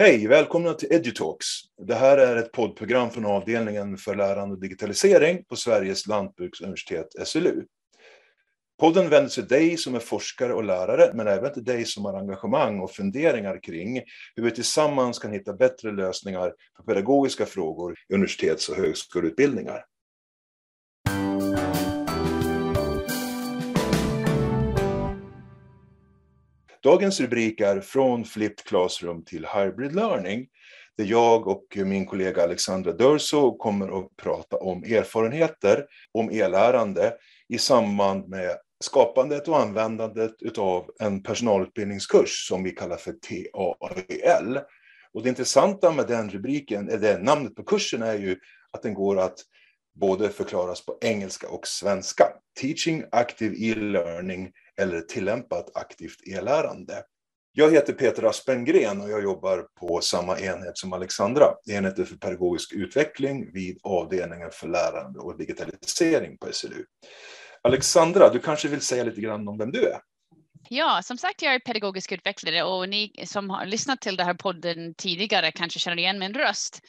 Hej, välkomna till EduTalks. Det här är ett poddprogram från avdelningen för lärande och digitalisering på Sveriges lantbruksuniversitet, SLU. Podden vänder sig till dig som är forskare och lärare, men även till dig som har engagemang och funderingar kring hur vi tillsammans kan hitta bättre lösningar på pedagogiska frågor i universitets och högskoleutbildningar. Dagens rubrik är Från Flipped Classroom till Hybrid Learning, där jag och min kollega Alexandra Dörso kommer att prata om erfarenheter om e-lärande i samband med skapandet och användandet av en personalutbildningskurs som vi kallar för TAEL. Och det intressanta med den rubriken, eller namnet på kursen, är ju att den går att både förklaras på engelska och svenska. Teaching Active E-learning eller tillämpat aktivt e-lärande. Jag heter Peter Aspengren och jag jobbar på samma enhet som Alexandra, enheten för pedagogisk utveckling vid avdelningen för lärande och digitalisering på SLU. Alexandra, du kanske vill säga lite grann om vem du är? Ja, som sagt, jag är pedagogisk utvecklare och ni som har lyssnat till den här podden tidigare kanske känner igen min röst.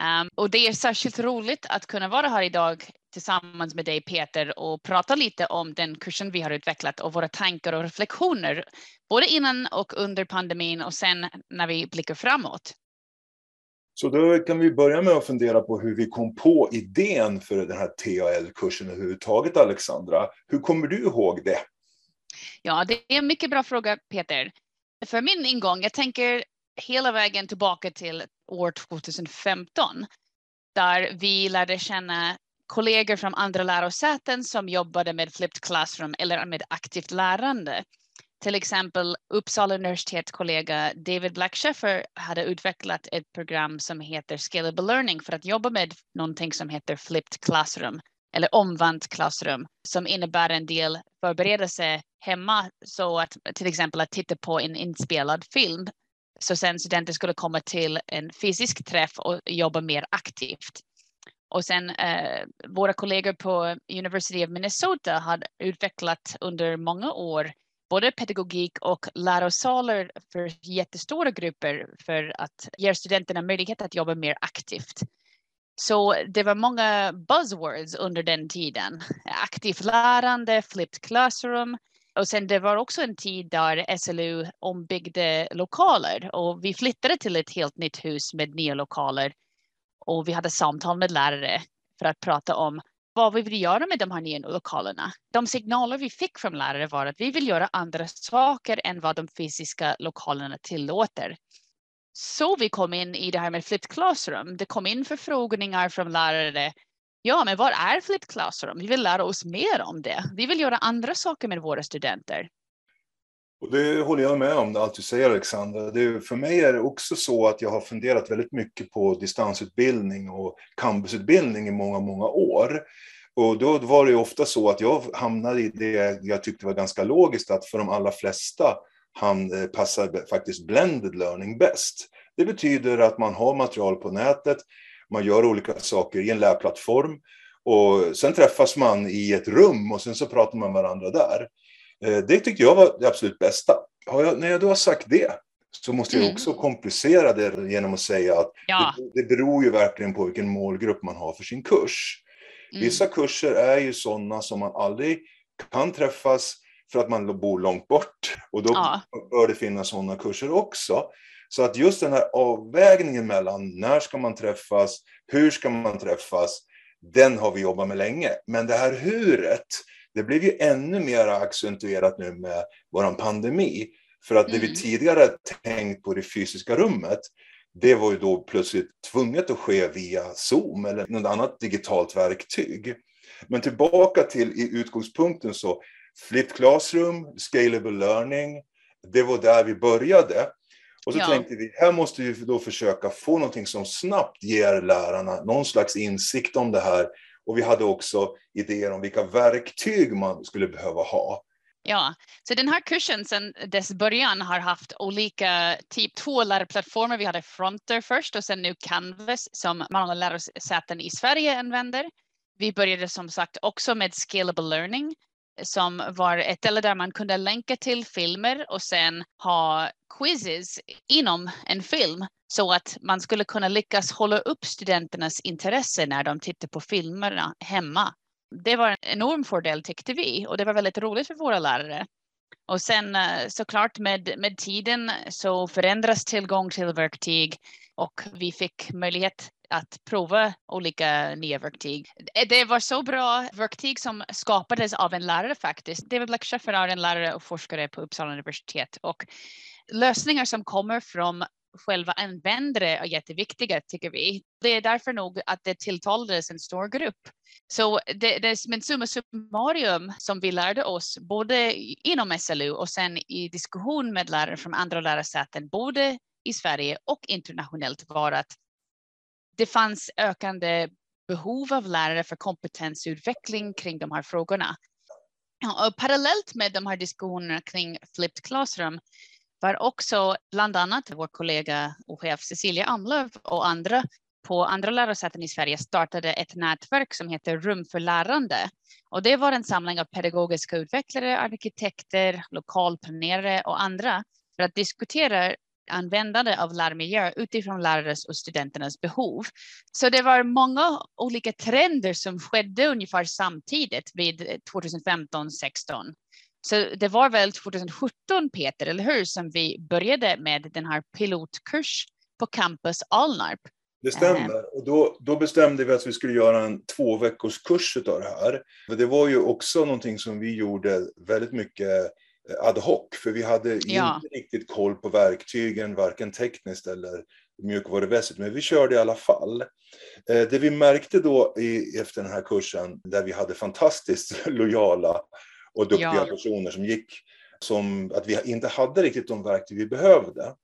Um, och det är särskilt roligt att kunna vara här idag tillsammans med dig Peter och prata lite om den kursen vi har utvecklat och våra tankar och reflektioner både innan och under pandemin och sen när vi blickar framåt. Så då kan vi börja med att fundera på hur vi kom på idén för den här TAL-kursen överhuvudtaget, Alexandra. Hur kommer du ihåg det? Ja, det är en mycket bra fråga, Peter. För min ingång, jag tänker hela vägen tillbaka till år 2015 där vi lärde känna kollegor från andra lärosäten som jobbade med flipped classroom eller med aktivt lärande. Till exempel Uppsala universitets kollega David Blacksheffer hade utvecklat ett program som heter Scalable Learning för att jobba med någonting som heter flipped classroom eller omvänt klassrum som innebär en del förberedelse hemma så att till exempel att titta på en inspelad film så sen studenter skulle komma till en fysisk träff och jobba mer aktivt. Och sen eh, våra kollegor på University of Minnesota har utvecklat under många år både pedagogik och lärosalar för jättestora grupper för att ge studenterna möjlighet att jobba mer aktivt. Så det var många buzzwords under den tiden. Aktivt lärande, flipped classroom. Och sen det var också en tid där SLU ombyggde lokaler och vi flyttade till ett helt nytt hus med nya lokaler. Och vi hade samtal med lärare för att prata om vad vi vill göra med de här nya lokalerna. De signaler vi fick från lärare var att vi vill göra andra saker än vad de fysiska lokalerna tillåter. Så vi kom in i det här med flipped classroom. Det kom in förfrågningar från lärare. Ja, men vad är flipped classroom? Vi vill lära oss mer om det. Vi vill göra andra saker med våra studenter. Och det håller jag med om, allt du säger Alexandra. Det, för mig är det också så att jag har funderat väldigt mycket på distansutbildning och campusutbildning i många, många år. Och då var det ofta så att jag hamnade i det jag tyckte var ganska logiskt, att för de allra flesta han eh, passar faktiskt blended learning bäst. Det betyder att man har material på nätet, man gör olika saker i en lärplattform och sen träffas man i ett rum och sen så pratar man med varandra där. Eh, det tyckte jag var det absolut bästa. Jag, när jag då har sagt det så måste jag mm. också komplicera det genom att säga att ja. det, det beror ju verkligen på vilken målgrupp man har för sin kurs. Mm. Vissa kurser är ju sådana som man aldrig kan träffas för att man bor långt bort. Och då ja. bör det finnas sådana kurser också. Så att just den här avvägningen mellan när ska man träffas, hur ska man träffas, den har vi jobbat med länge. Men det här huret, det blev ju ännu mer accentuerat nu med vår pandemi. För att det vi mm. tidigare tänkt på det fysiska rummet, det var ju då plötsligt tvunget att ske via Zoom eller något annat digitalt verktyg. Men tillbaka till i utgångspunkten så Flipped Classroom, Scalable Learning, det var där vi började. Och så ja. tänkte vi, här måste vi då försöka få någonting som snabbt ger lärarna någon slags insikt om det här. Och vi hade också idéer om vilka verktyg man skulle behöva ha. Ja, så den här kursen sedan dess början har haft olika typ två lärarplattformar. Vi hade Fronter först och sen nu Canvas som många lärosäten i Sverige använder. Vi började som sagt också med Scalable Learning som var ett ställe där man kunde länka till filmer och sen ha quizzes inom en film så att man skulle kunna lyckas hålla upp studenternas intresse när de tittar på filmerna hemma. Det var en enorm fördel tyckte vi och det var väldigt roligt för våra lärare. Och sen eh, såklart med, med tiden så förändras tillgång till verktyg och vi fick möjlighet att prova olika nya verktyg. Eh, det var så bra verktyg som skapades av en lärare faktiskt. David Blacksheffer är en lärare och forskare på Uppsala universitet och lösningar som kommer från själva användare är jätteviktiga tycker vi. Det är därför nog att det tilltalades en stor grupp. Så det, det är som en summa summarum som vi lärde oss både inom SLU och sen i diskussion med lärare från andra lärosäten, både i Sverige och internationellt var att det fanns ökande behov av lärare för kompetensutveckling kring de här frågorna. Och parallellt med de här diskussionerna kring flipped classroom var också bland annat vår kollega och chef Cecilia Amlöv och andra på andra lärosäten i Sverige startade ett nätverk som heter Rum för lärande. Och det var en samling av pedagogiska utvecklare, arkitekter, lokalplanerare och andra för att diskutera användande av lärmiljö utifrån lärares och studenternas behov. Så det var många olika trender som skedde ungefär samtidigt vid 2015-16. Så det var väl 2017 Peter, eller hur, som vi började med den här pilotkurs på campus Alnarp. Det stämmer. Och då, då bestämde vi att vi skulle göra en två veckors kurs av det här. Det var ju också någonting som vi gjorde väldigt mycket ad hoc, för vi hade ja. inte riktigt koll på verktygen, varken tekniskt eller mjukvarumässigt, men vi körde i alla fall. Eh, det vi märkte då i, efter den här kursen, där vi hade fantastiskt lojala och duktiga ja. personer som gick, som att vi inte hade riktigt de verktyg vi behövde.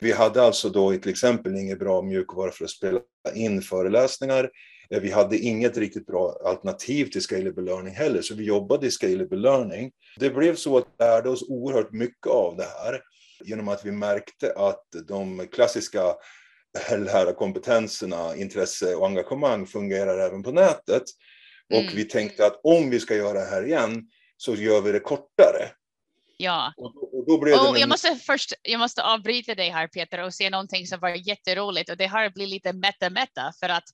Vi hade alltså då till exempel ingen bra mjukvara för att spela in föreläsningar. Eh, vi hade inget riktigt bra alternativ till scalable learning heller, så vi jobbade i scalable learning. Det blev så att vi lärde oss oerhört mycket av det här genom att vi märkte att de klassiska lärarkompetenserna, intresse och engagemang fungerar även på nätet. Och mm. vi tänkte att om vi ska göra det här igen så gör vi det kortare. Ja. Och, och, då blev och jag, måste först, jag måste avbryta dig här Peter och se någonting som var jätteroligt och det har blivit lite meta-meta för att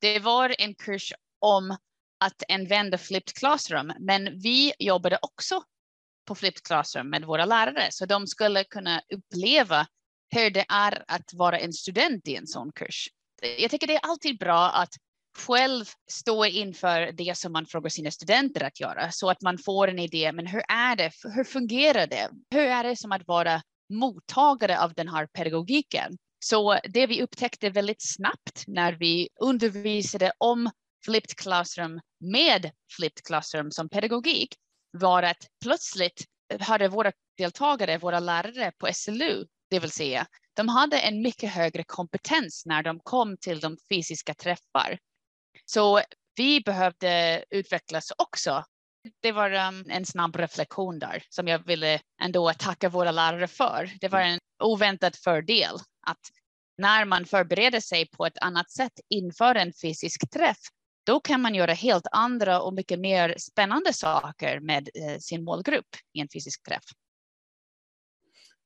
det var en kurs om att använda flipped classroom, men vi jobbade också på flipped classroom med våra lärare så de skulle kunna uppleva hur det är att vara en student i en sån kurs. Jag tycker det är alltid bra att själv stå inför det som man frågar sina studenter att göra så att man får en idé. Men hur är det? Hur fungerar det? Hur är det som att vara mottagare av den här pedagogiken? Så det vi upptäckte väldigt snabbt när vi undervisade om flipped classroom med flipped classroom som pedagogik var att plötsligt hade våra deltagare, våra lärare på SLU, det vill säga, de hade en mycket högre kompetens när de kom till de fysiska träffar. Så vi behövde utvecklas också. Det var um, en snabb reflektion där som jag ville ändå tacka våra lärare för. Det var en oväntad fördel att när man förbereder sig på ett annat sätt inför en fysisk träff, då kan man göra helt andra och mycket mer spännande saker med eh, sin målgrupp i en fysisk träff.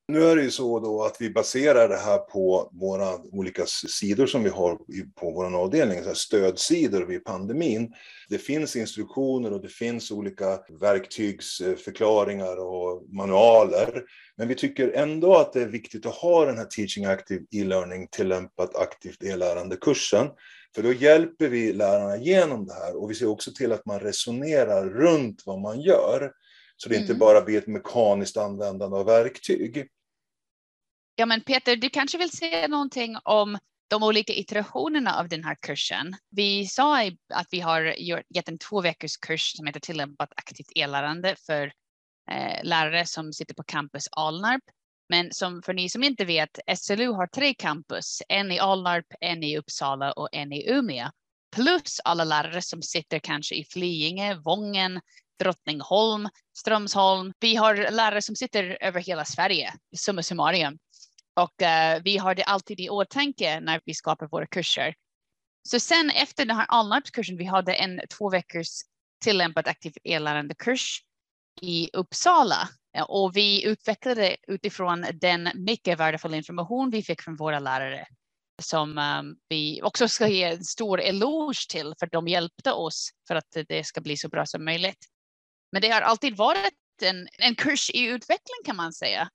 Nu är det ju så då att vi baserar det här på våra olika sidor som vi har på vår avdelning, så stödsidor vid pandemin. Det finns instruktioner och det finns olika verktygsförklaringar och manualer. Men vi tycker ändå att det är viktigt att ha den här Teaching Active e-learning tillämpat aktivt e-lärande-kursen. För då hjälper vi lärarna genom det här och vi ser också till att man resonerar runt vad man gör. Så det inte mm. bara blir ett mekaniskt användande av verktyg. Ja, men Peter, du kanske vill säga någonting om de olika iterationerna av den här kursen. Vi sa att vi har gett en två veckors kurs som heter tillämpat aktivt e-lärande för eh, lärare som sitter på campus Alnarp. Men som för ni som inte vet, SLU har tre campus, en i Alnarp, en i Uppsala och en i Umeå. Plus alla lärare som sitter kanske i Flyinge, Vången, Drottningholm, Strömsholm. Vi har lärare som sitter över hela Sverige, summa summarum. Och uh, vi har det alltid i åtanke när vi skapar våra kurser. Så sen efter den här Alnarpskursen, vi hade en två veckors tillämpad aktiv e-lärandekurs i Uppsala och vi utvecklade utifrån den mycket värdefulla information vi fick från våra lärare som um, vi också ska ge en stor eloge till för de hjälpte oss för att det ska bli så bra som möjligt. Men det har alltid varit en, en kurs i utveckling kan man säga.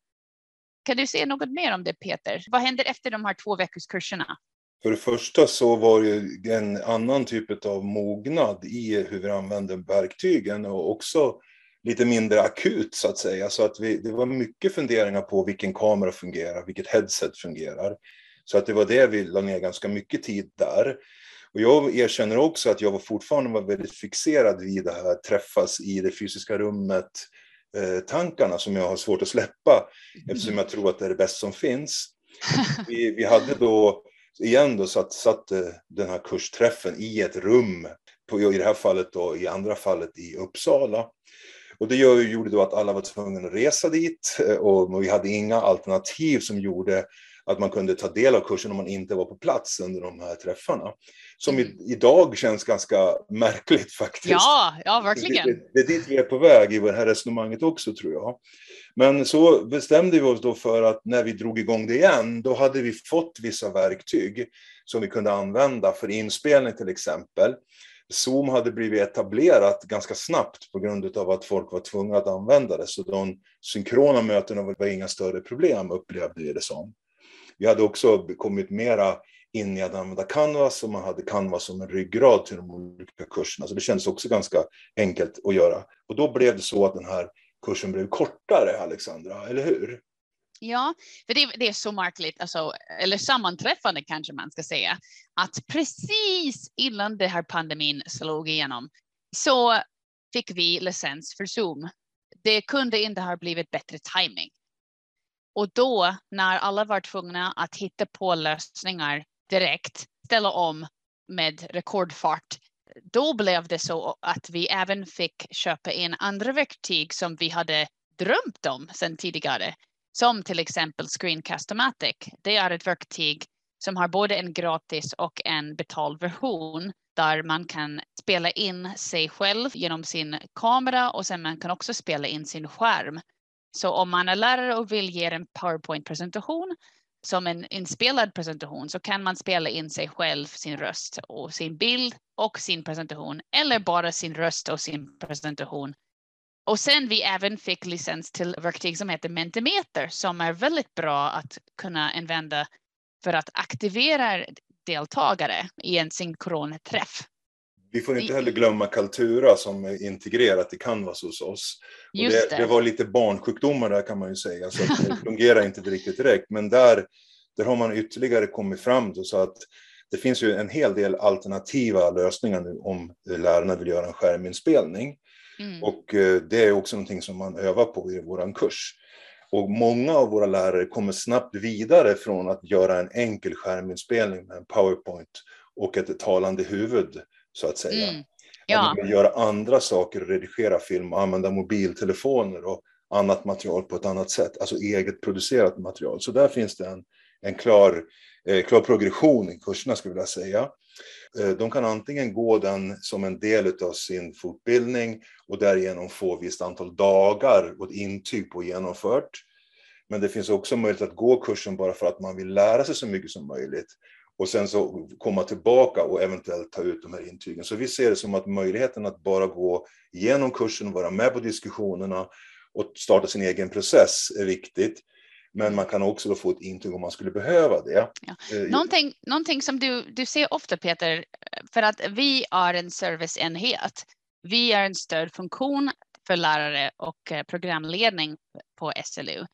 Kan du säga något mer om det Peter? Vad händer efter de här två veckors kurserna? För det första så var det en annan typ av mognad i hur vi använder verktygen och också lite mindre akut så att säga. Så att vi, det var mycket funderingar på vilken kamera fungerar, vilket headset fungerar. Så att det var det vi la ner ganska mycket tid där. Och jag erkänner också att jag var fortfarande var väldigt fixerad vid det här träffas i det fysiska rummet, Eh, tankarna som jag har svårt att släppa eftersom jag tror att det är det bästa som finns. Vi, vi hade då igen då satt, satt eh, den här kursträffen i ett rum, på, i det här fallet då, i andra fallet i Uppsala. Och det gjorde då att alla var tvungna att resa dit eh, och vi hade inga alternativ som gjorde att man kunde ta del av kursen om man inte var på plats under de här träffarna. Som i, mm. idag känns ganska märkligt faktiskt. Ja, ja verkligen. Det, det, det är dit vi är på väg i det här resonemanget också tror jag. Men så bestämde vi oss då för att när vi drog igång det igen, då hade vi fått vissa verktyg som vi kunde använda för inspelning till exempel. Zoom hade blivit etablerat ganska snabbt på grund av att folk var tvungna att använda det. Så de synkrona mötena var inga större problem upplevde vi det som. Vi hade också kommit mera in i att använda Canvas och man hade Canvas som en ryggrad till de olika kurserna. Så det kändes också ganska enkelt att göra. Och då blev det så att den här kursen blev kortare, Alexandra, eller hur? Ja, för det, det, är så märkligt, alltså, eller sammanträffande kanske man ska säga, att precis innan den här pandemin slog igenom så fick vi licens för Zoom. Det kunde inte ha blivit bättre timing. Och då när alla var tvungna att hitta på lösningar direkt, ställa om med rekordfart, då blev det så att vi även fick köpa in andra verktyg som vi hade drömt om sedan tidigare. Som till exempel Screencast-O-Matic. Det är ett verktyg som har både en gratis och en betald version där man kan spela in sig själv genom sin kamera och sen man kan också spela in sin skärm. Så om man är lärare och vill ge en PowerPoint-presentation som en inspelad presentation så kan man spela in sig själv, sin röst och sin bild och sin presentation eller bara sin röst och sin presentation. Och sen vi även fick licens till verktyg som heter Mentimeter som är väldigt bra att kunna använda för att aktivera deltagare i en synkron träff. Vi får inte heller glömma Kaltura som är integrerat i Canvas hos oss. Det, det. det, var lite barnsjukdomar där kan man ju säga, så det fungerar inte riktigt direkt. Men där, där har man ytterligare kommit fram då, så att det finns ju en hel del alternativa lösningar nu om lärarna vill göra en skärminspelning. Mm. Och eh, det är också någonting som man övar på i vår kurs. Och många av våra lärare kommer snabbt vidare från att göra en enkel skärminspelning med en powerpoint och ett talande huvud så att säga. Mm. Ja. Att man vill göra andra saker, redigera film, använda mobiltelefoner och annat material på ett annat sätt, alltså eget producerat material. Så där finns det en, en klar, eh, klar progression i kurserna skulle jag vilja säga. Eh, de kan antingen gå den som en del av sin fortbildning och därigenom få ett visst antal dagar och ett intyg på genomfört. Men det finns också möjlighet att gå kursen bara för att man vill lära sig så mycket som möjligt och sen så komma tillbaka och eventuellt ta ut de här intygen. Så vi ser det som att möjligheten att bara gå igenom kursen, vara med på diskussionerna och starta sin egen process är viktigt. Men man kan också få ett intyg om man skulle behöva det. Ja. Eh, någonting, någonting som du, du ser ofta Peter, för att vi är en serviceenhet. Vi är en stödfunktion för lärare och eh, programledning på SLU.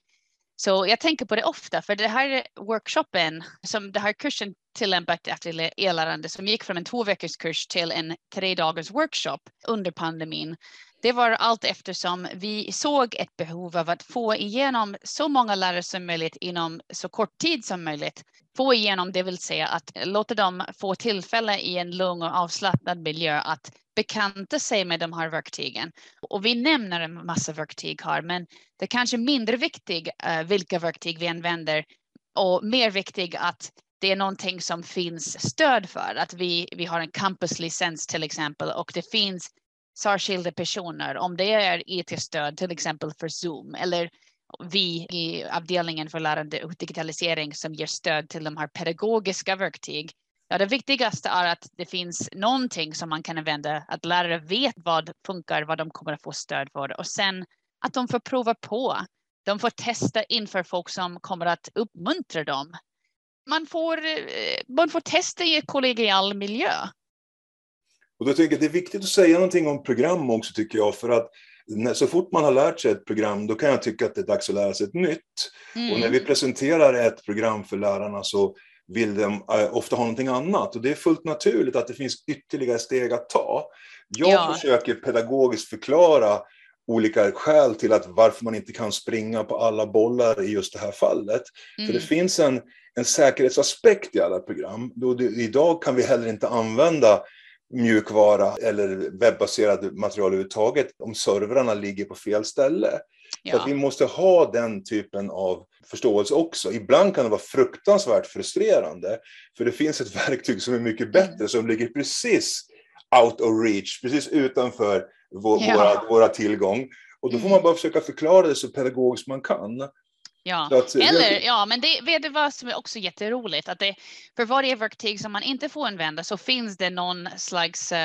Så jag tänker på det ofta, för det här workshopen, som den här kursen tillämpat efter e-lärande som gick från en två veckors kurs till en tre dagars workshop under pandemin. Det var allt eftersom vi såg ett behov av att få igenom så många lärare som möjligt inom så kort tid som möjligt. Få igenom, det vill säga att låta dem få tillfälle i en lugn och avslappnad miljö att bekanta sig med de här verktygen. Och vi nämner en massa verktyg här, men det är kanske mindre viktigt eh, vilka verktyg vi använder och mer viktigt att det är någonting som finns stöd för. Att vi, vi har en campuslicens till exempel och det finns särskilda personer, om det är IT-stöd till exempel för Zoom eller vi i avdelningen för lärande och digitalisering som ger stöd till de här pedagogiska verktyg. Ja, det viktigaste är att det finns någonting som man kan använda, att lärare vet vad funkar, vad de kommer att få stöd för och sen att de får prova på. De får testa inför folk som kommer att uppmuntra dem. Man får, eh, man får testa i en kollegial miljö. Och då tycker det är viktigt att säga någonting om program också tycker jag, för att så fort man har lärt sig ett program, då kan jag tycka att det är dags att lära sig ett nytt. Mm. Och när vi presenterar ett program för lärarna så vill de äh, ofta ha någonting annat. Och det är fullt naturligt att det finns ytterligare steg att ta. Jag ja. försöker pedagogiskt förklara olika skäl till att varför man inte kan springa på alla bollar i just det här fallet. Mm. För det finns en, en säkerhetsaspekt i alla program. Då idag kan vi heller inte använda mjukvara eller webbaserad material överhuvudtaget om servrarna ligger på fel ställe. Ja. Så att vi måste ha den typen av förståelse också. Ibland kan det vara fruktansvärt frustrerande, för det finns ett verktyg som är mycket bättre, mm. som ligger precis out of reach, precis utanför vår, ja. våra, våra tillgång. Och då får man mm. bara försöka förklara det så pedagogiskt man kan. Ja, att, eller ja, men det, vet du vad som är också jätteroligt? Att det, för varje verktyg som man inte får använda så finns det någon slags, uh,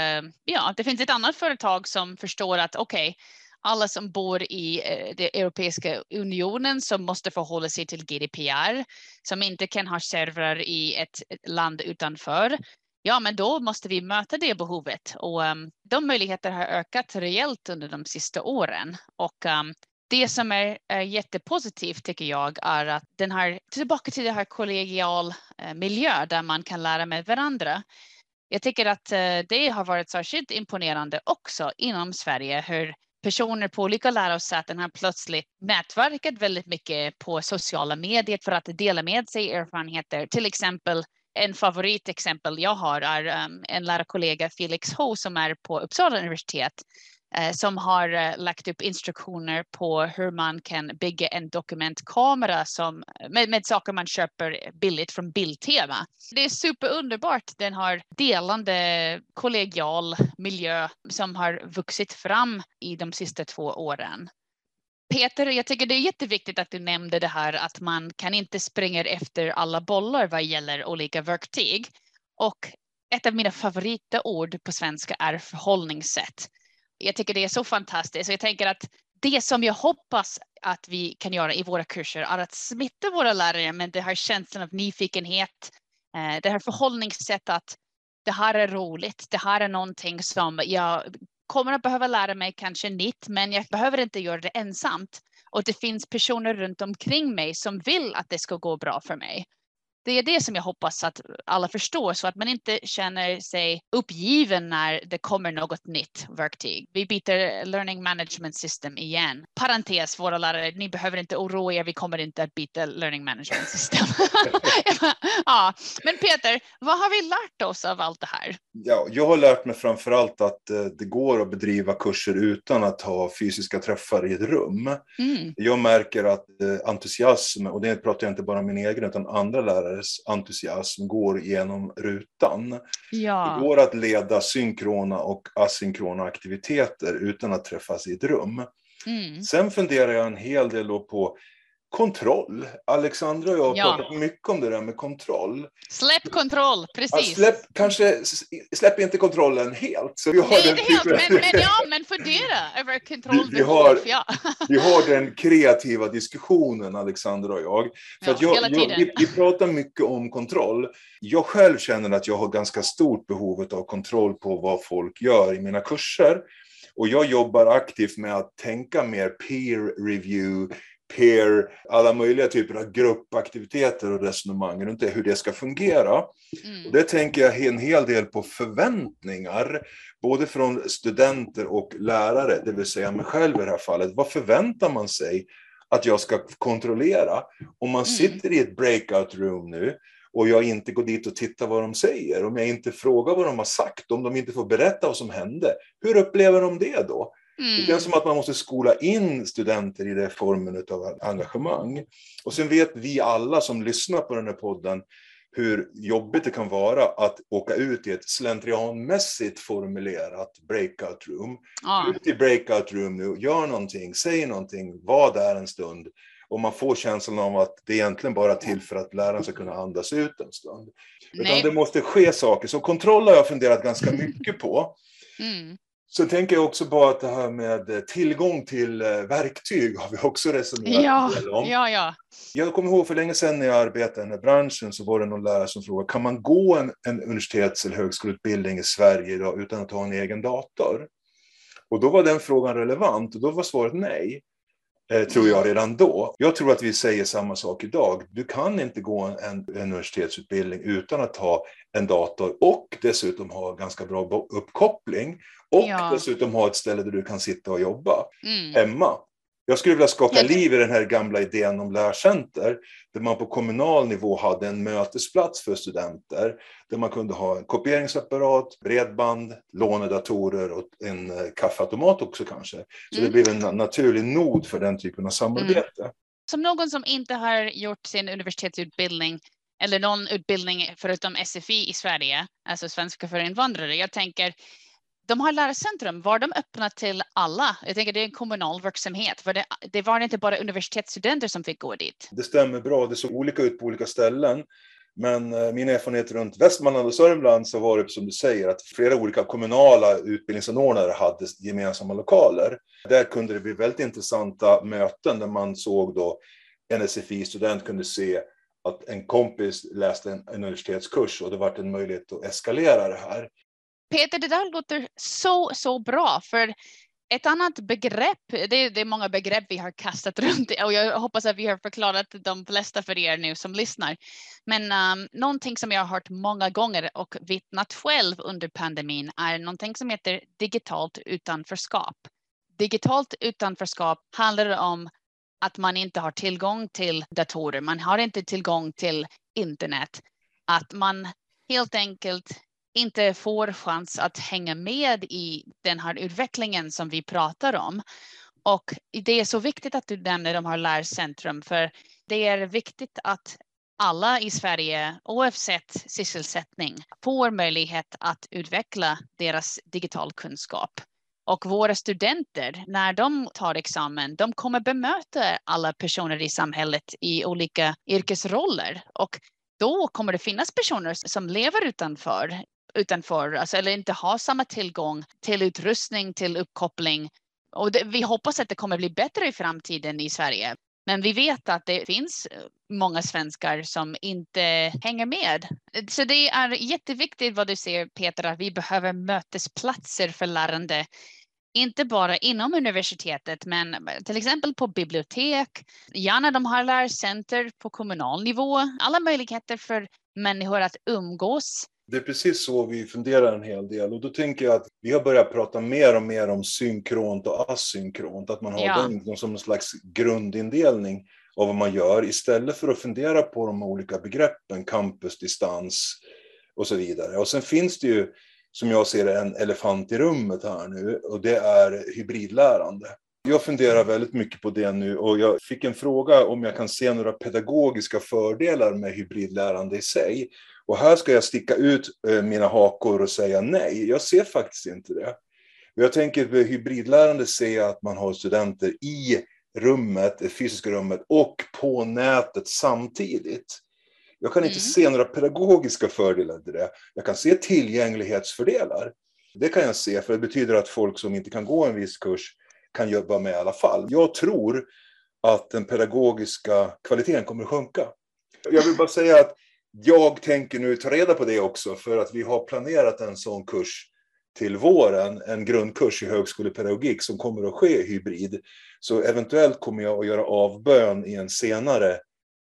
ja, det finns ett annat företag som förstår att okej, okay, alla som bor i uh, den Europeiska unionen som måste förhålla sig till GDPR, som inte kan ha servrar i ett land utanför. Ja, men då måste vi möta det behovet och um, de möjligheterna har ökat rejält under de sista åren och um, det som är, är jättepositivt tycker jag är att den här, tillbaka till den här kollegial eh, miljö där man kan lära med varandra. Jag tycker att eh, det har varit särskilt imponerande också inom Sverige hur personer på olika lärosäten har plötsligt nätverkat väldigt mycket på sociala medier för att dela med sig erfarenheter. Till exempel en favoritexempel jag har är um, en lärarkollega Felix Ho som är på Uppsala universitet uh, som har uh, lagt upp instruktioner på hur man kan bygga en dokumentkamera som, med, med saker man köper billigt från Bildtema. Det är superunderbart den har delande kollegial miljö som har vuxit fram i de sista två åren. Peter, jag tycker det är jätteviktigt att du nämnde det här att man kan inte springa efter alla bollar vad gäller olika verktyg. Och ett av mina favoritord på svenska är förhållningssätt jag tycker det är så fantastiskt. och Jag tänker att det som jag hoppas att vi kan göra i våra kurser är att smitta våra lärare med den här känslan av nyfikenhet, eh, det här förhållningssättet att det här är roligt, det här är någonting som jag kommer att behöva lära mig kanske nytt, men jag behöver inte göra det ensamt. Och det finns personer runt omkring mig som vill att det ska gå bra för mig det är det som jag hoppas att alla förstår så att man inte känner sig uppgiven när det kommer något nytt verktyg. Vi byter learning management system igen. Parentes, våra lärare, ni behöver inte oroa er, vi kommer inte att byta learning management system. ja, men Peter, vad har vi lärt oss av allt det här? Ja, jag har lärt mig framför allt att eh, det går att bedriva kurser utan att ha fysiska träffar i ett rum. Mm. Jag märker att eh, entusiasm, och det pratar jag inte bara om min egen utan andra lärare, lärares entusiasm går genom rutan. Ja. Det går att leda synkrona och asynkrona aktiviteter utan att träffas i ett rum. Mm. Sen funderar jag en hel del på kontroll. Alexandra och jag har ja. pratat mycket om det där med kontroll. Släpp kontroll, precis. Ja, släpp, kanske, släpp inte kontrollen helt. Så vi har Nej, den helt, men, men, ja, men fundera över kontroll. Vi, vi, har, ja. vi har den kreativa diskussionen, Alexandra och jag. För ja, jag, jag vi, vi, pratar mycket om kontroll. Jag själv känner att jag har ganska stort behov av kontroll på vad folk gör i mina kurser. Och jag jobbar aktivt med att tänka mer peer review, peer, alla möjliga typer av gruppaktiviteter och resonemang runt det, hur det ska fungera. Mm. Och det tänker jag en hel del på förväntningar, både från studenter och lärare, det vill säga mig själv i det här fallet. Vad förväntar man sig att jag ska kontrollera? Om man mm. sitter i ett breakout room nu och jag inte går dit och tittar vad de säger, om jag inte frågar vad de har sagt, om de inte får berätta vad som hände, hur upplever de det då? Mm. Det känns som att man måste skola in studenter i den formen av engagemang. Och sen vet vi alla som lyssnar på den här podden hur jobbigt det kan vara att åka ut i ett slentrianmässigt formulerat breakout room. Ah. Ut i breakout room nu, gör någonting, säg någonting, var där en stund och man får känslan av att det är egentligen bara till för att läraren ska kunna andas ut en stund. Utan Nej. det måste ske saker. Så kontroll har jag funderat ganska mycket på. Mm. Så tänker jag också på att det här med eh, tillgång till eh, verktyg har vi också resonerat Ja, om. ja, ja. Jag kommer ihåg för länge sedan när jag arbetade i den här branschen så var det någon lärare som frågade kan man gå en, en universitets eller högskoleutbildning i Sverige idag utan att ha en egen dator? Och då var den frågan relevant och då var svaret nej. Eh, tror jag redan då. Jag tror att vi säger samma sak idag. Du kan inte gå en, en universitetsutbildning utan att ha en dator och dessutom ha ganska bra uppkoppling och Ja. dessutom ha ett ställe där du kan sitta och jobba Mm. hemma. Jag skulle vilja skaka liv i den här gamla idén om lärcenter, där man på kommunal nivå hade en mötesplats för studenter, där man kunde ha en kopieringsapparat, bredband, lånedatorer och en eh, kaffeautomat också kanske. Så det Mm. blev en na- naturlig nod för den typen av samarbete. Som någon som inte har gjort sin universitetsutbildning eller någon utbildning förutom SFI i Sverige, alltså svenska för invandrare. Jag tänker, de har lärcentrum, var de öppna till alla? Jag tänker det är en kommunal verksamhet, för det, det var inte bara universitetsstudenter som fick gå dit. Det stämmer bra, det såg olika ut på olika ställen. Men eh, min erfarenhet runt Västmanland och Sörmland så var det som du säger att flera olika kommunala utbildningsanordnare hade gemensamma lokaler. Där kunde det bli väldigt intressanta möten där man såg då en SFI-student kunde se att en kompis läste en universitetskurs och det var en möjlighet att eskalera det här. Peter, det där låter så, så bra, för ett annat begrepp, det är, det är många begrepp vi har kastat runt och jag hoppas att vi har förklarat de flesta för er nu som lyssnar. Men um, någonting som jag har hört många gånger och vittnat själv under pandemin är någonting som heter digitalt utanförskap. Digitalt utanförskap handlar om att man inte har tillgång till datorer, man har inte tillgång till internet, att man helt enkelt inte får chans att hänga med i den här utvecklingen som vi pratar om. Och det är så viktigt att du nämner de här lärcentrum, för det är viktigt att alla i Sverige, oavsett sysselsättning, får möjlighet att utveckla deras digital kunskap. Och våra studenter, när de tar examen, de kommer bemöta alla personer i samhället i olika yrkesroller. Och då kommer det finnas personer som lever utanför, utanför alltså, eller inte har samma tillgång till utrustning, till uppkoppling. Och det, vi hoppas att det kommer bli bättre i framtiden i Sverige. Men vi vet att det finns eh, många svenskar som inte hänger med. Så det är jätteviktigt vad du säger Peter, att vi behöver mötesplatser för lärande. Inte bara inom universitetet, men till exempel på bibliotek. Gärna de har lärcenter på kommunal nivå. Alla möjligheter för människor att umgås. Det är precis så vi funderar en hel del och då tänker jag att vi har börjat prata mer och mer om synkront och asynkront, att man har Ja. den som en slags grundindelning av vad man gör istället för att fundera på de olika begreppen campus, distans och så vidare. Och sen finns det ju, som jag ser det, en elefant i rummet här nu och det är hybridlärande. Jag funderar väldigt mycket på det nu och jag fick en fråga om jag kan se några pedagogiska fördelar med hybridlärande i sig. Och här ska jag sticka ut eh, mina hakor och säga nej, jag ser faktiskt inte det. Jag tänker med hybridlärande ser att man har studenter i rummet, det fysiska rummet och på nätet samtidigt. Jag kan inte Mm. se några pedagogiska fördelar till det. Jag kan se tillgänglighetsfördelar. Det kan jag se, för det betyder att folk som inte kan gå en viss kurs kan jobba med i alla fall. Jag tror att den pedagogiska kvaliteten kommer att sjunka. Jag vill bara säga att jag tänker nu ta reda på det också, för att vi har planerat en sån kurs till våren, en grundkurs i högskolepedagogik som kommer att ske hybrid. Så eventuellt kommer jag att göra avbön i en senare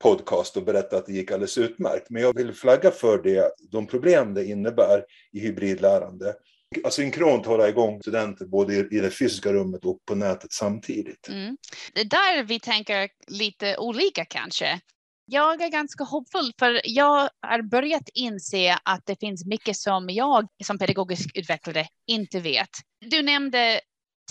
podcast och berätta att det gick alldeles utmärkt. Men jag vill flagga för det, de problem det innebär i hybridlärande. Asynkront hålla igång studenter både i det fysiska rummet och på nätet samtidigt. Mm. Det är där vi tänker lite olika kanske. Jag är ganska hoppfull för jag har börjat inse att det finns mycket som jag som pedagogisk utvecklare inte vet. Du nämnde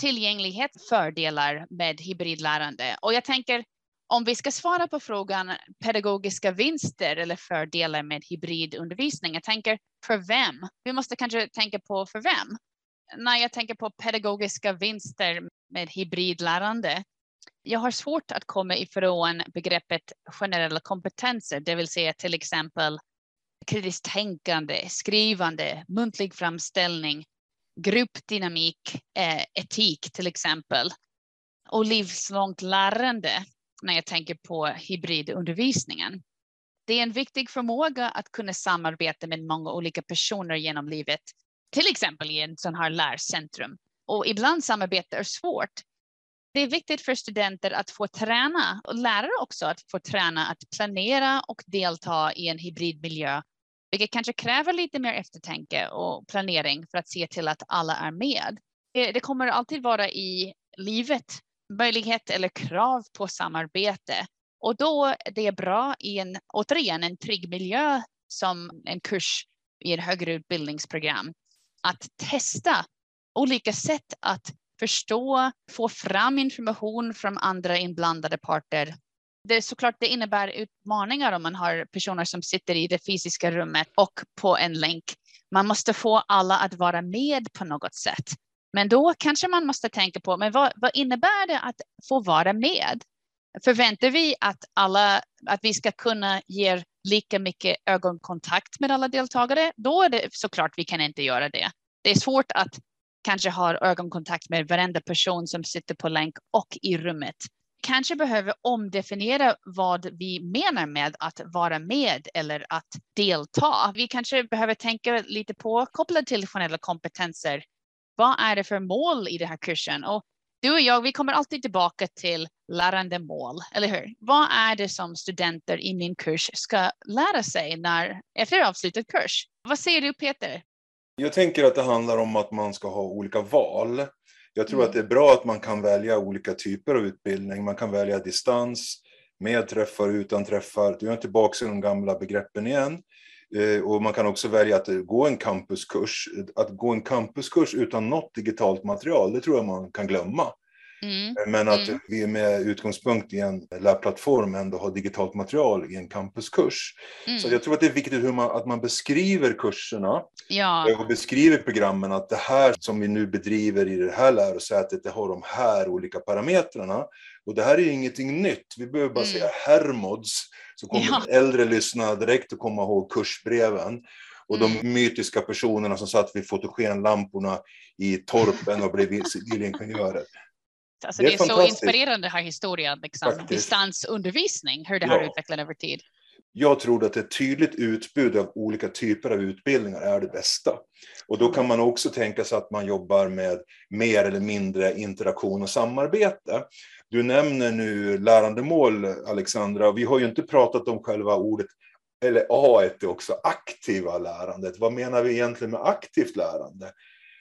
tillgänglighet, fördelar med hybridlärande och jag tänker om vi ska svara på frågan pedagogiska vinster eller fördelar med hybridundervisning, jag tänker för vem? Vi måste kanske tänka på för vem? När jag tänker på pedagogiska vinster med hybridlärande jag har svårt att komma ifrån begreppet generella kompetenser, det vill säga till exempel kritiskt tänkande, skrivande, muntlig framställning, gruppdynamik, eh, etik till exempel och livslångt lärande när jag tänker på hybridundervisningen. Det är en viktig förmåga att kunna samarbeta med många olika personer genom livet, till exempel i en sån här lärcentrum. Och ibland samarbete är svårt. Det är viktigt för studenter att få träna och lärare också att få träna att planera och delta i en hybridmiljö, vilket kanske kräver lite mer eftertanke och planering för att se till att alla är med. Eh, det kommer alltid vara i livet möjlighet eller krav på samarbete och då det är bra i en, återigen, en trygg miljö som en kurs i ett högre utbildningsprogram att testa olika sätt att förstå, få fram information från andra inblandade parter. Det är såklart det innebär utmaningar om man har personer som sitter i det fysiska rummet och på en länk. Man måste få alla att vara med på något sätt. Men då kanske man måste tänka på, men vad, vad innebär det att få vara med? Förväntar vi att alla, att vi ska kunna ge lika mycket ögonkontakt med alla deltagare, då är det såklart vi kan inte göra det. Det är svårt att kanske har ögonkontakt med varenda person som sitter på länk och i rummet. Kanske behöver omdefiniera vad vi menar med att vara med eller att delta. Vi kanske behöver tänka lite på kopplat till generella kompetenser. Vad är det för mål i den här kursen? Och du och jag, vi kommer alltid tillbaka till lärandemål, eller hur? Vad är det som studenter i min kurs ska lära sig när, efter avslutad kurs? Vad säger du Peter? Jag tänker att det handlar om att man ska ha olika val. Jag tror mm. att det är bra att man kan välja olika typer av utbildning. Man kan välja distans, med träffar, utan träffar. Du är tillbaka i de gamla begreppen igen. Eh, och man kan också välja att gå en campuskurs. Att gå en campuskurs utan något digitalt material, det tror jag man kan glömma. Mm. Men att mm. vi med utgångspunkt i en labbplattform ändå har digitalt material i en campuskurs. Mm. Så jag tror att det är viktigt hur man, att man beskriver kurserna ja. och beskriver programmen att det här som vi nu bedriver i det här lärosätet, det har de här olika parametrarna. Och det här är ingenting nytt. Vi behöver bara mm. säga Hermods så kommer ja. äldre lyssnare direkt att komma ihåg kursbreven. Och de mm. mytiska personerna som satt vid fotogenlamporna i torpen och blev civilingenjörer. Alltså det, är, det är så inspirerande den här historien, liksom. distansundervisning, hur det ja. har utvecklat över tid. Jag tror att ett tydligt utbud av olika typer av utbildningar är det bästa. Och då kan man också tänka sig att man jobbar med mer eller mindre interaktion och samarbete. Du nämner nu lärandemål, Alexandra. Vi har ju inte pratat om själva ordet, eller A är också, aktiva lärandet. Vad menar vi egentligen med aktivt lärande?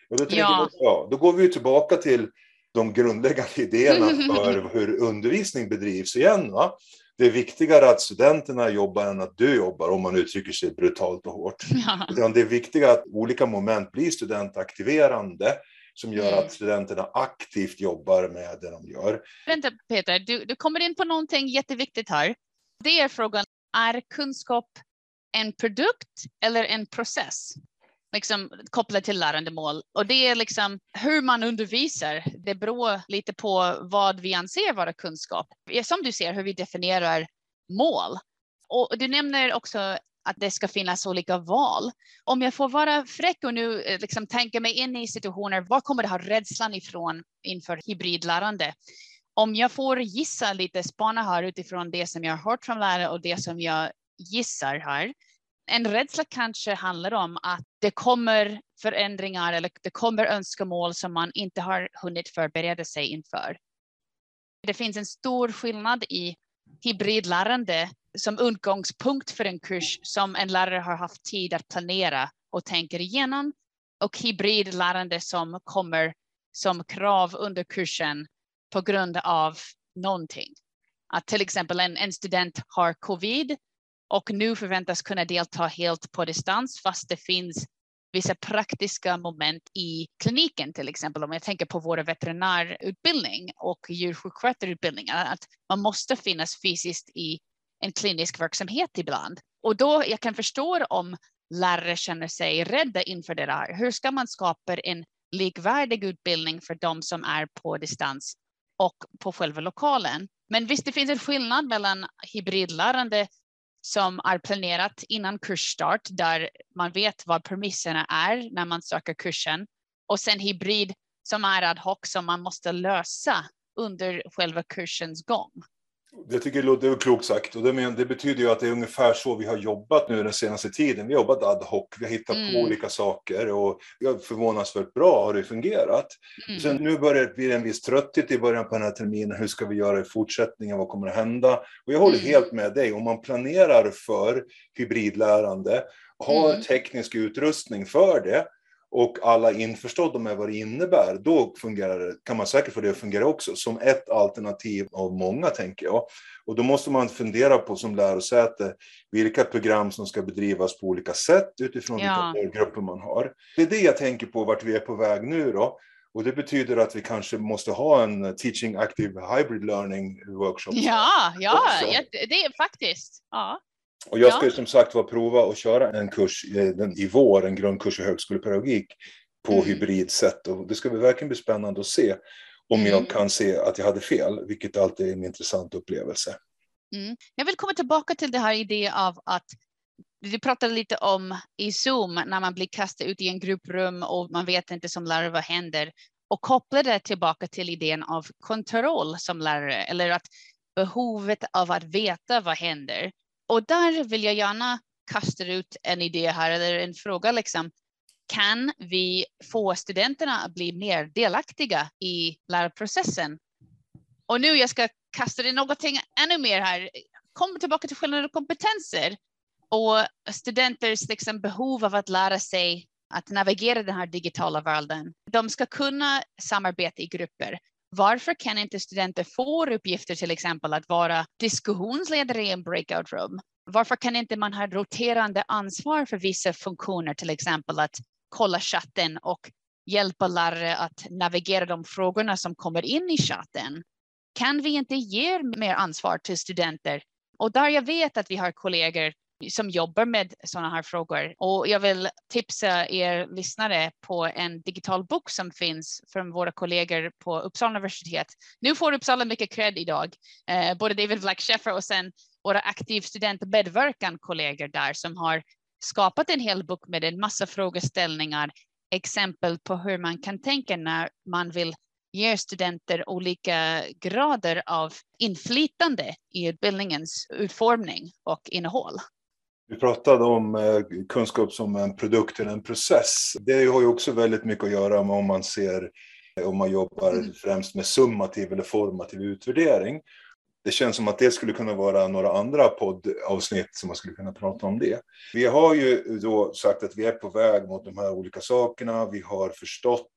Och då, ja. Jag, ja, då går vi tillbaka till de grundläggande idéerna för hur undervisning bedrivs igen. Va? Det är viktigare att studenterna jobbar än att du jobbar, om man uttrycker sig brutalt och hårt. Ja. Det är viktigare att olika moment blir studentaktiverande som gör mm. att studenterna aktivt jobbar med det de gör. Vänta Peter, du, du kommer in på någonting jätteviktigt här. Det är frågan, är kunskap en produkt eller en process? Liksom kopplat till lärandemål. Och det är liksom hur man undervisar. Det beror lite på vad vi anser vara kunskap. Som du ser hur vi definierar mål. Och du nämner också att det ska finnas olika val. Om jag får vara fräck och nu eh, liksom tänka mig in i situationer, var kommer det här rädslan ifrån inför hybridlärande? Om jag får gissa lite, spana här utifrån det som jag har hört från lärare och det som jag gissar här. En rädsla kanske handlar om att det kommer förändringar eller det kommer önskemål som man inte har hunnit förbereda sig inför. Det finns en stor skillnad i hybridlärande som utgångspunkt för en kurs som en lärare har haft tid att planera och tänker igenom och hybridlärande som kommer som krav under kursen på grund av någonting. Att till exempel en, en student har covid och nu förväntas kunna delta helt på distans fast det finns vissa praktiska moment i kliniken till exempel. Om jag tänker på vår veterinärutbildning och djursjukskötarutbildningar, att man måste finnas fysiskt i en klinisk verksamhet ibland. Och då jag kan förstå om lärare känner sig rädda inför det där. Hur ska man skapa en likvärdig utbildning för de som är på distans och på själva lokalen. Men visst, det finns en skillnad mellan hybridlärande som är planerat innan kursstart där man vet vad premisserna är när man söker kursen och sen hybrid som är ad hoc som man måste lösa under själva kursens gång. Det tycker jag låter klokt sagt och det, men, det betyder ju att det är ungefär så vi har jobbat nu den senaste tiden. Vi har jobbat ad hoc, vi har hittat mm. på olika saker och förvånansvärt bra har det fungerat. Mm. Sen nu börjar det bli en viss trötthet i början på den här terminen. Hur ska vi göra i fortsättningen? Vad kommer att hända? Och jag håller mm. helt med dig. Om man planerar för hybridlärande, har mm. teknisk utrustning för det, och alla införstådda med vad det innebär, då fungerar det, kan man säkert få det att fungera också, som ett alternativ av många, tänker jag. Och då måste man fundera på som lärosäte vilka program som ska bedrivas på olika sätt utifrån ja. vilka grupper man har. Det är det jag tänker på, vart vi är på väg nu då. Och det betyder att vi kanske måste ha en Teaching Active Hybrid Learning workshop. Ja, ja, ja det är faktiskt. Ja. Och jag ska ja. som sagt var prova att köra en kurs i vår, en grundkurs i högskolepedagogik på mm. hybridsätt. Och det ska verkligen bli spännande att se om mm. jag kan se att jag hade fel, vilket alltid är en intressant upplevelse. Mm. Jag vill komma tillbaka till det här idén av att du pratade lite om i Zoom när man blir kastad ut i en grupprum och man vet inte som lärare vad händer och koppla det tillbaka till idén av kontroll som lärare eller att behovet av att veta vad händer och där vill jag gärna kasta ut en idé här eller en fråga liksom. Kan vi få studenterna att bli mer delaktiga i lärprocessen? Och nu jag ska kasta in någonting ännu mer här. Kom tillbaka till skillnader och kompetenser och studenters liksom behov av att lära sig att navigera den här digitala världen. De ska kunna samarbeta i grupper. Varför kan inte studenter få uppgifter till exempel att vara diskussionsledare i en breakout room? Varför kan inte man ha roterande ansvar för vissa funktioner, till exempel att kolla chatten och hjälpa lärare att navigera de frågorna som kommer in i chatten? Kan vi inte ge mer ansvar till studenter? Och där jag vet att vi har kollegor som jobbar med sådana här frågor. Och jag vill tipsa er lyssnare på en digital bok som finns från våra kollegor på Uppsala universitet. Nu får Uppsala mycket cred idag, eh, både David Black Sheffer och sen våra aktiv studentmedverkan kollegor där som har skapat en hel bok med en massa frågeställningar, exempel på hur man kan tänka när man vill ger studenter olika grader av inflytande i utbildningens utformning och innehåll. Vi pratade om eh, kunskap som en produkt eller en process. Det har ju också väldigt mycket att göra med om man ser om man jobbar mm. främst med summativ eller formativ utvärdering. Det känns som att det skulle kunna vara några andra poddavsnitt som man skulle kunna prata om det. Vi har ju då sagt att vi är på väg mot de här olika sakerna. Vi har förstått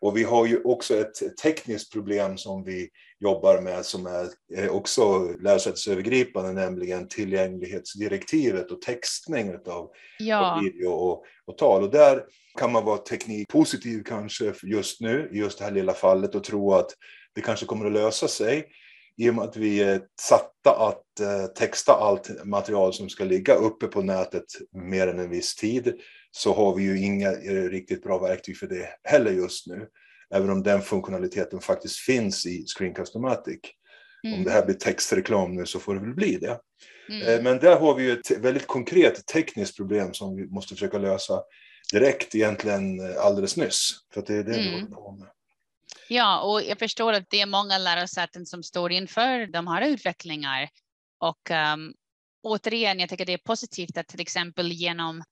och vi har ju också ett tekniskt problem som vi jobbar med som är också lärosätesövergripande, nämligen tillgänglighetsdirektivet och textning av, ja. video och, och, tal. Och där kan man vara teknikpositiv kanske just nu, i just det här lilla fallet och tro att det kanske kommer att lösa sig i och med att vi är satta att eh, texta allt material som ska ligga uppe på nätet mer än en viss tid så har vi ju inga eh, riktigt bra verktyg för det heller just nu. Även om den funktionaliteten faktiskt finns i Screencast-O-Matic. Mm. Om det här blir textreklam nu så får det väl bli det. Mm. Eh, men där har vi ju ett väldigt konkret tekniskt problem som vi måste försöka lösa direkt egentligen alldeles nyss. För det är det mm. vi håller på med. Ja, och jag förstår att det är många lärosäten som står inför de här utvecklingar. Och um, återigen, jag tycker det är positivt att till exempel genom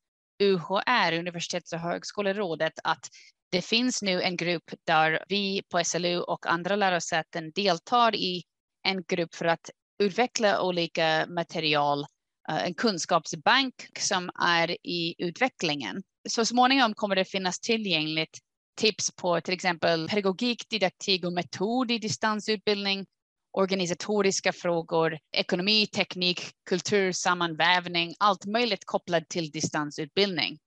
UHR, Universitets och högskolerådet, att det finns nu en grupp där vi på SLU och andra lärosäten deltar i en grupp för att utveckla olika material, eh, en kunskapsbank som är i utvecklingen. Så småningom kommer det finnas tillgängligt tips på till exempel pedagogik, didaktik och metod i distansutbildning, organisatoriska frågor, ekonomi, teknik, kultur, sammanvävning, allt möjligt kopplat till distansutbildning.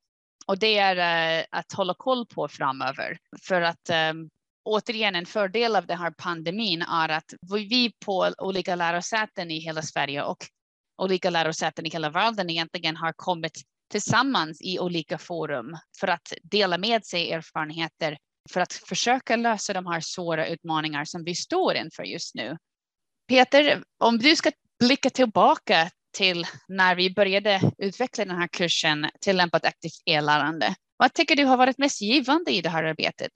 Och det är uh, att hålla koll på framöver. För att um, återigen en fördel av den här pandemin är att vi på olika lärosäten i hela Sverige och olika lärosäten i hela världen egentligen har kommit tillsammans i olika forum för att dela med sig erfarenheter för att försöka lösa de här svåra utmaningar som vi står inför just nu. Peter, om du ska blicka tillbaka till när vi började utveckla den här kursen tillämpat aktivt e-lärande. Vad tycker du har varit mest givande i det här arbetet?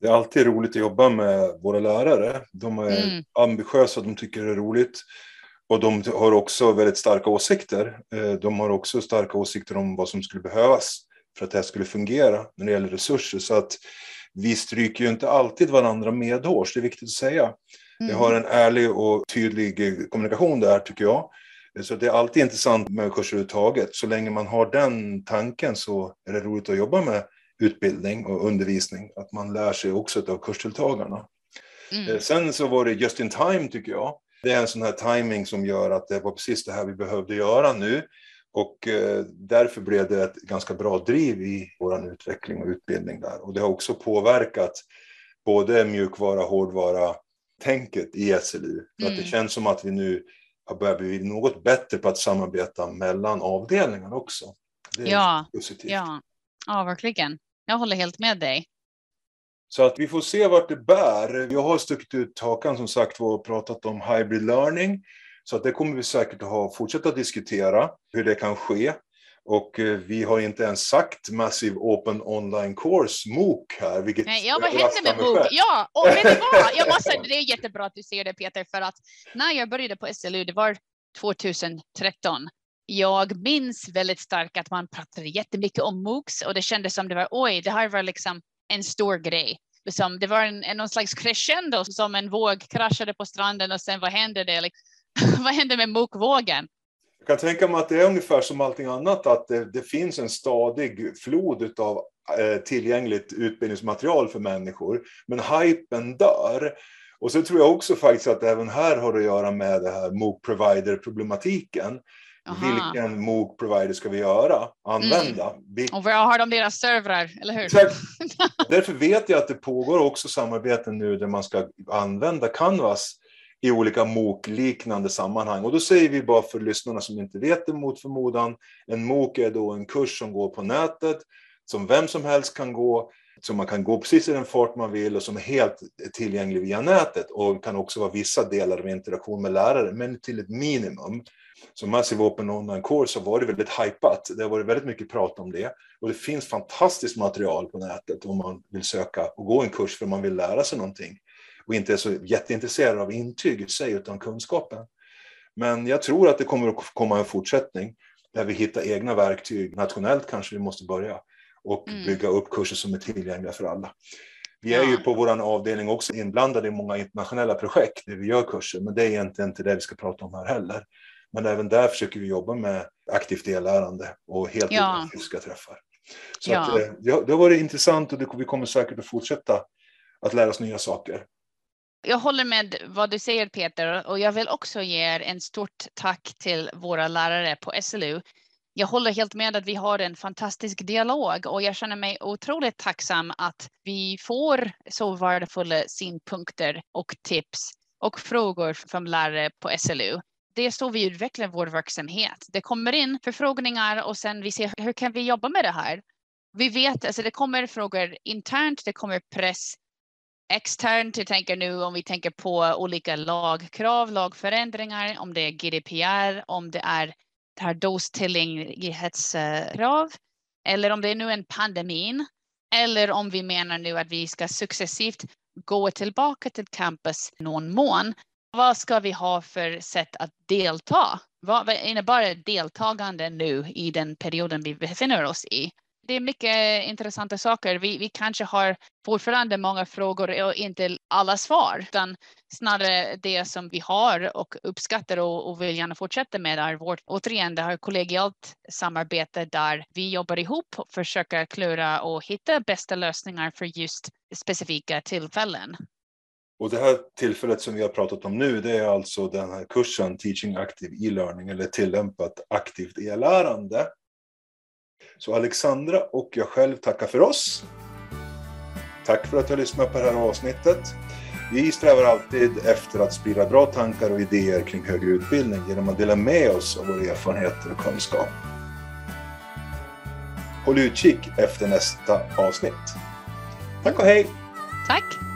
Det är alltid roligt att jobba med våra lärare. De är mm. ambitiösa, de tycker det är roligt. Och de har också väldigt starka åsikter. Eh, de har också starka åsikter om vad som skulle behövas för att det här skulle fungera när det gäller resurser. Så att vi stryker ju inte alltid varandra medhårs, det är viktigt att säga. Mm. Vi har en ärlig och tydlig kommunikation där, tycker jag. Så det är alltid intressant med kurser överhuvudtaget. Så länge man har den tanken så är det roligt att jobba med utbildning och undervisning. Att man lär sig också av kursdeltagarna. Mm. Eh, sen så var det just in time tycker jag. Det är en sån här timing som gör att det var precis det här vi behövde göra nu. Och eh, därför blev det ett ganska bra driv i vår utveckling och utbildning där. Och det har också påverkat både mjukvara och hårdvara tänket i SLU. För mm. att det mm. känns som att vi nu har börjat bli något bättre på att samarbeta mellan avdelningar också. Det är ja, positivt. Ja. ja, verkligen. Jag håller helt med dig. Så att vi får se vart det bär. Vi har stuckit ut hakan som sagt och pratat om hybrid learning. Så att det kommer vi säkert att ha, fortsätta diskutera hur det kan ske. Och eh, vi har inte ens sagt Massive Open Online Course, MOOC här. Vilket Nej, ja, vad händer med MOOC? Ja, och vet du vad? Jag måste, det är jättebra att du säger det Peter, för att när jag började på SLU, det var 2013. Jag minns väldigt starkt att man pratade jättemycket om MOOCs och det kändes som det var oj, det här var liksom en stor grej. Liksom, det var en, en, någon slags crescendo som en våg kraschade på stranden och sen vad hände det? Liksom? Vad hände med Mokvågen? Jag kan tänka mig att det är ungefär som allting annat, att det, det finns en stadig flod av eh, tillgängligt utbildningsmaterial för människor. Men hypen dör. Och så tror jag också faktiskt att även här har att göra med det här MOOC provider-problematiken. Vilken MOOC provider ska vi göra? Använda? Mm. Vi... Och var har de deras servrar, eller hur? Därför vet jag att det pågår också samarbeten nu där man ska använda Canvas i olika MOOC-liknande sammanhang. Och då säger vi bara för lyssnarna som inte vet det mot förmodan, en MOOC är då en kurs som går på nätet, som vem som helst kan gå, som man kan gå precis i den fart man vill och som är helt tillgänglig via nätet och kan också vara vissa delar av interaktion med lärare, men till ett minimum. Så Massive Open Online Course har varit väldigt hypat. Det har varit väldigt mycket prat om det. Och det finns fantastiskt material på nätet om man vill söka och gå en kurs för man vill lära sig någonting och inte är så jätteintresserad av intyg i sig utan kunskapen. Men jag tror att det kommer att komma en fortsättning där vi hittar egna verktyg. Nationellt kanske vi måste börja och mm. bygga upp kurser som är tillgängliga för alla. Vi är ja. ju på vår avdelning också inblandade i många internationella projekt där vi gör kurser, men det är egentligen inte det vi ska prata om här heller. Men även där försöker vi jobba med aktivt dellärande och helt ja. fysiska träffar. Så ja. att, eh, det har varit intressant och vi kommer säkert att fortsätta att lära oss nya saker. Jag håller med vad du säger Peter och jag vill också ge er en stort tack till våra lärare på SLU. Jag håller helt med att vi har en fantastisk dialog och jag känner mig otroligt tacksam att vi får så värdefulla synpunkter och tips och frågor från lärare på SLU. Det är så vi utvecklar vår verksamhet. Det kommer in förfrågningar och sen vi ser hur kan vi jobba med det här? Vi vet, alltså det kommer frågor internt, det kommer press externt, jag tänker nu om vi tänker på olika lagkrav, lagförändringar, om det är GDPR, om det är det här dostillgänglighetskrav, eller om det är nu en pandemin, eller om vi menar nu att vi ska successivt gå tillbaka till campus någon mån. Vad ska vi ha för sätt att delta? Vad innebär deltagande nu i den perioden vi befinner oss i? det är mycket intressanta saker. Vi, vi kanske har fortfarande många frågor och inte alla svar, utan snarare det som vi har och uppskattar och, och vill gärna fortsätta med är vårt, återigen, det här kollegialt samarbete där vi jobbar ihop och försöker klura och hitta bästa lösningar för just specifika tillfällen. Och det här tillfället som vi har pratat om nu, det är alltså den här kursen Teaching Active E-learning eller tillämpat aktivt e-lärande så Alexandra och jag själv tackar för oss. Tack för att du har lyssnat på det här avsnittet. Vi strävar alltid efter att sprida bra tankar och idéer kring högre utbildning genom att dela med oss av våra erfarenheter och kunskap. Håll utkik efter nästa avsnitt. Tack och hej! Tack!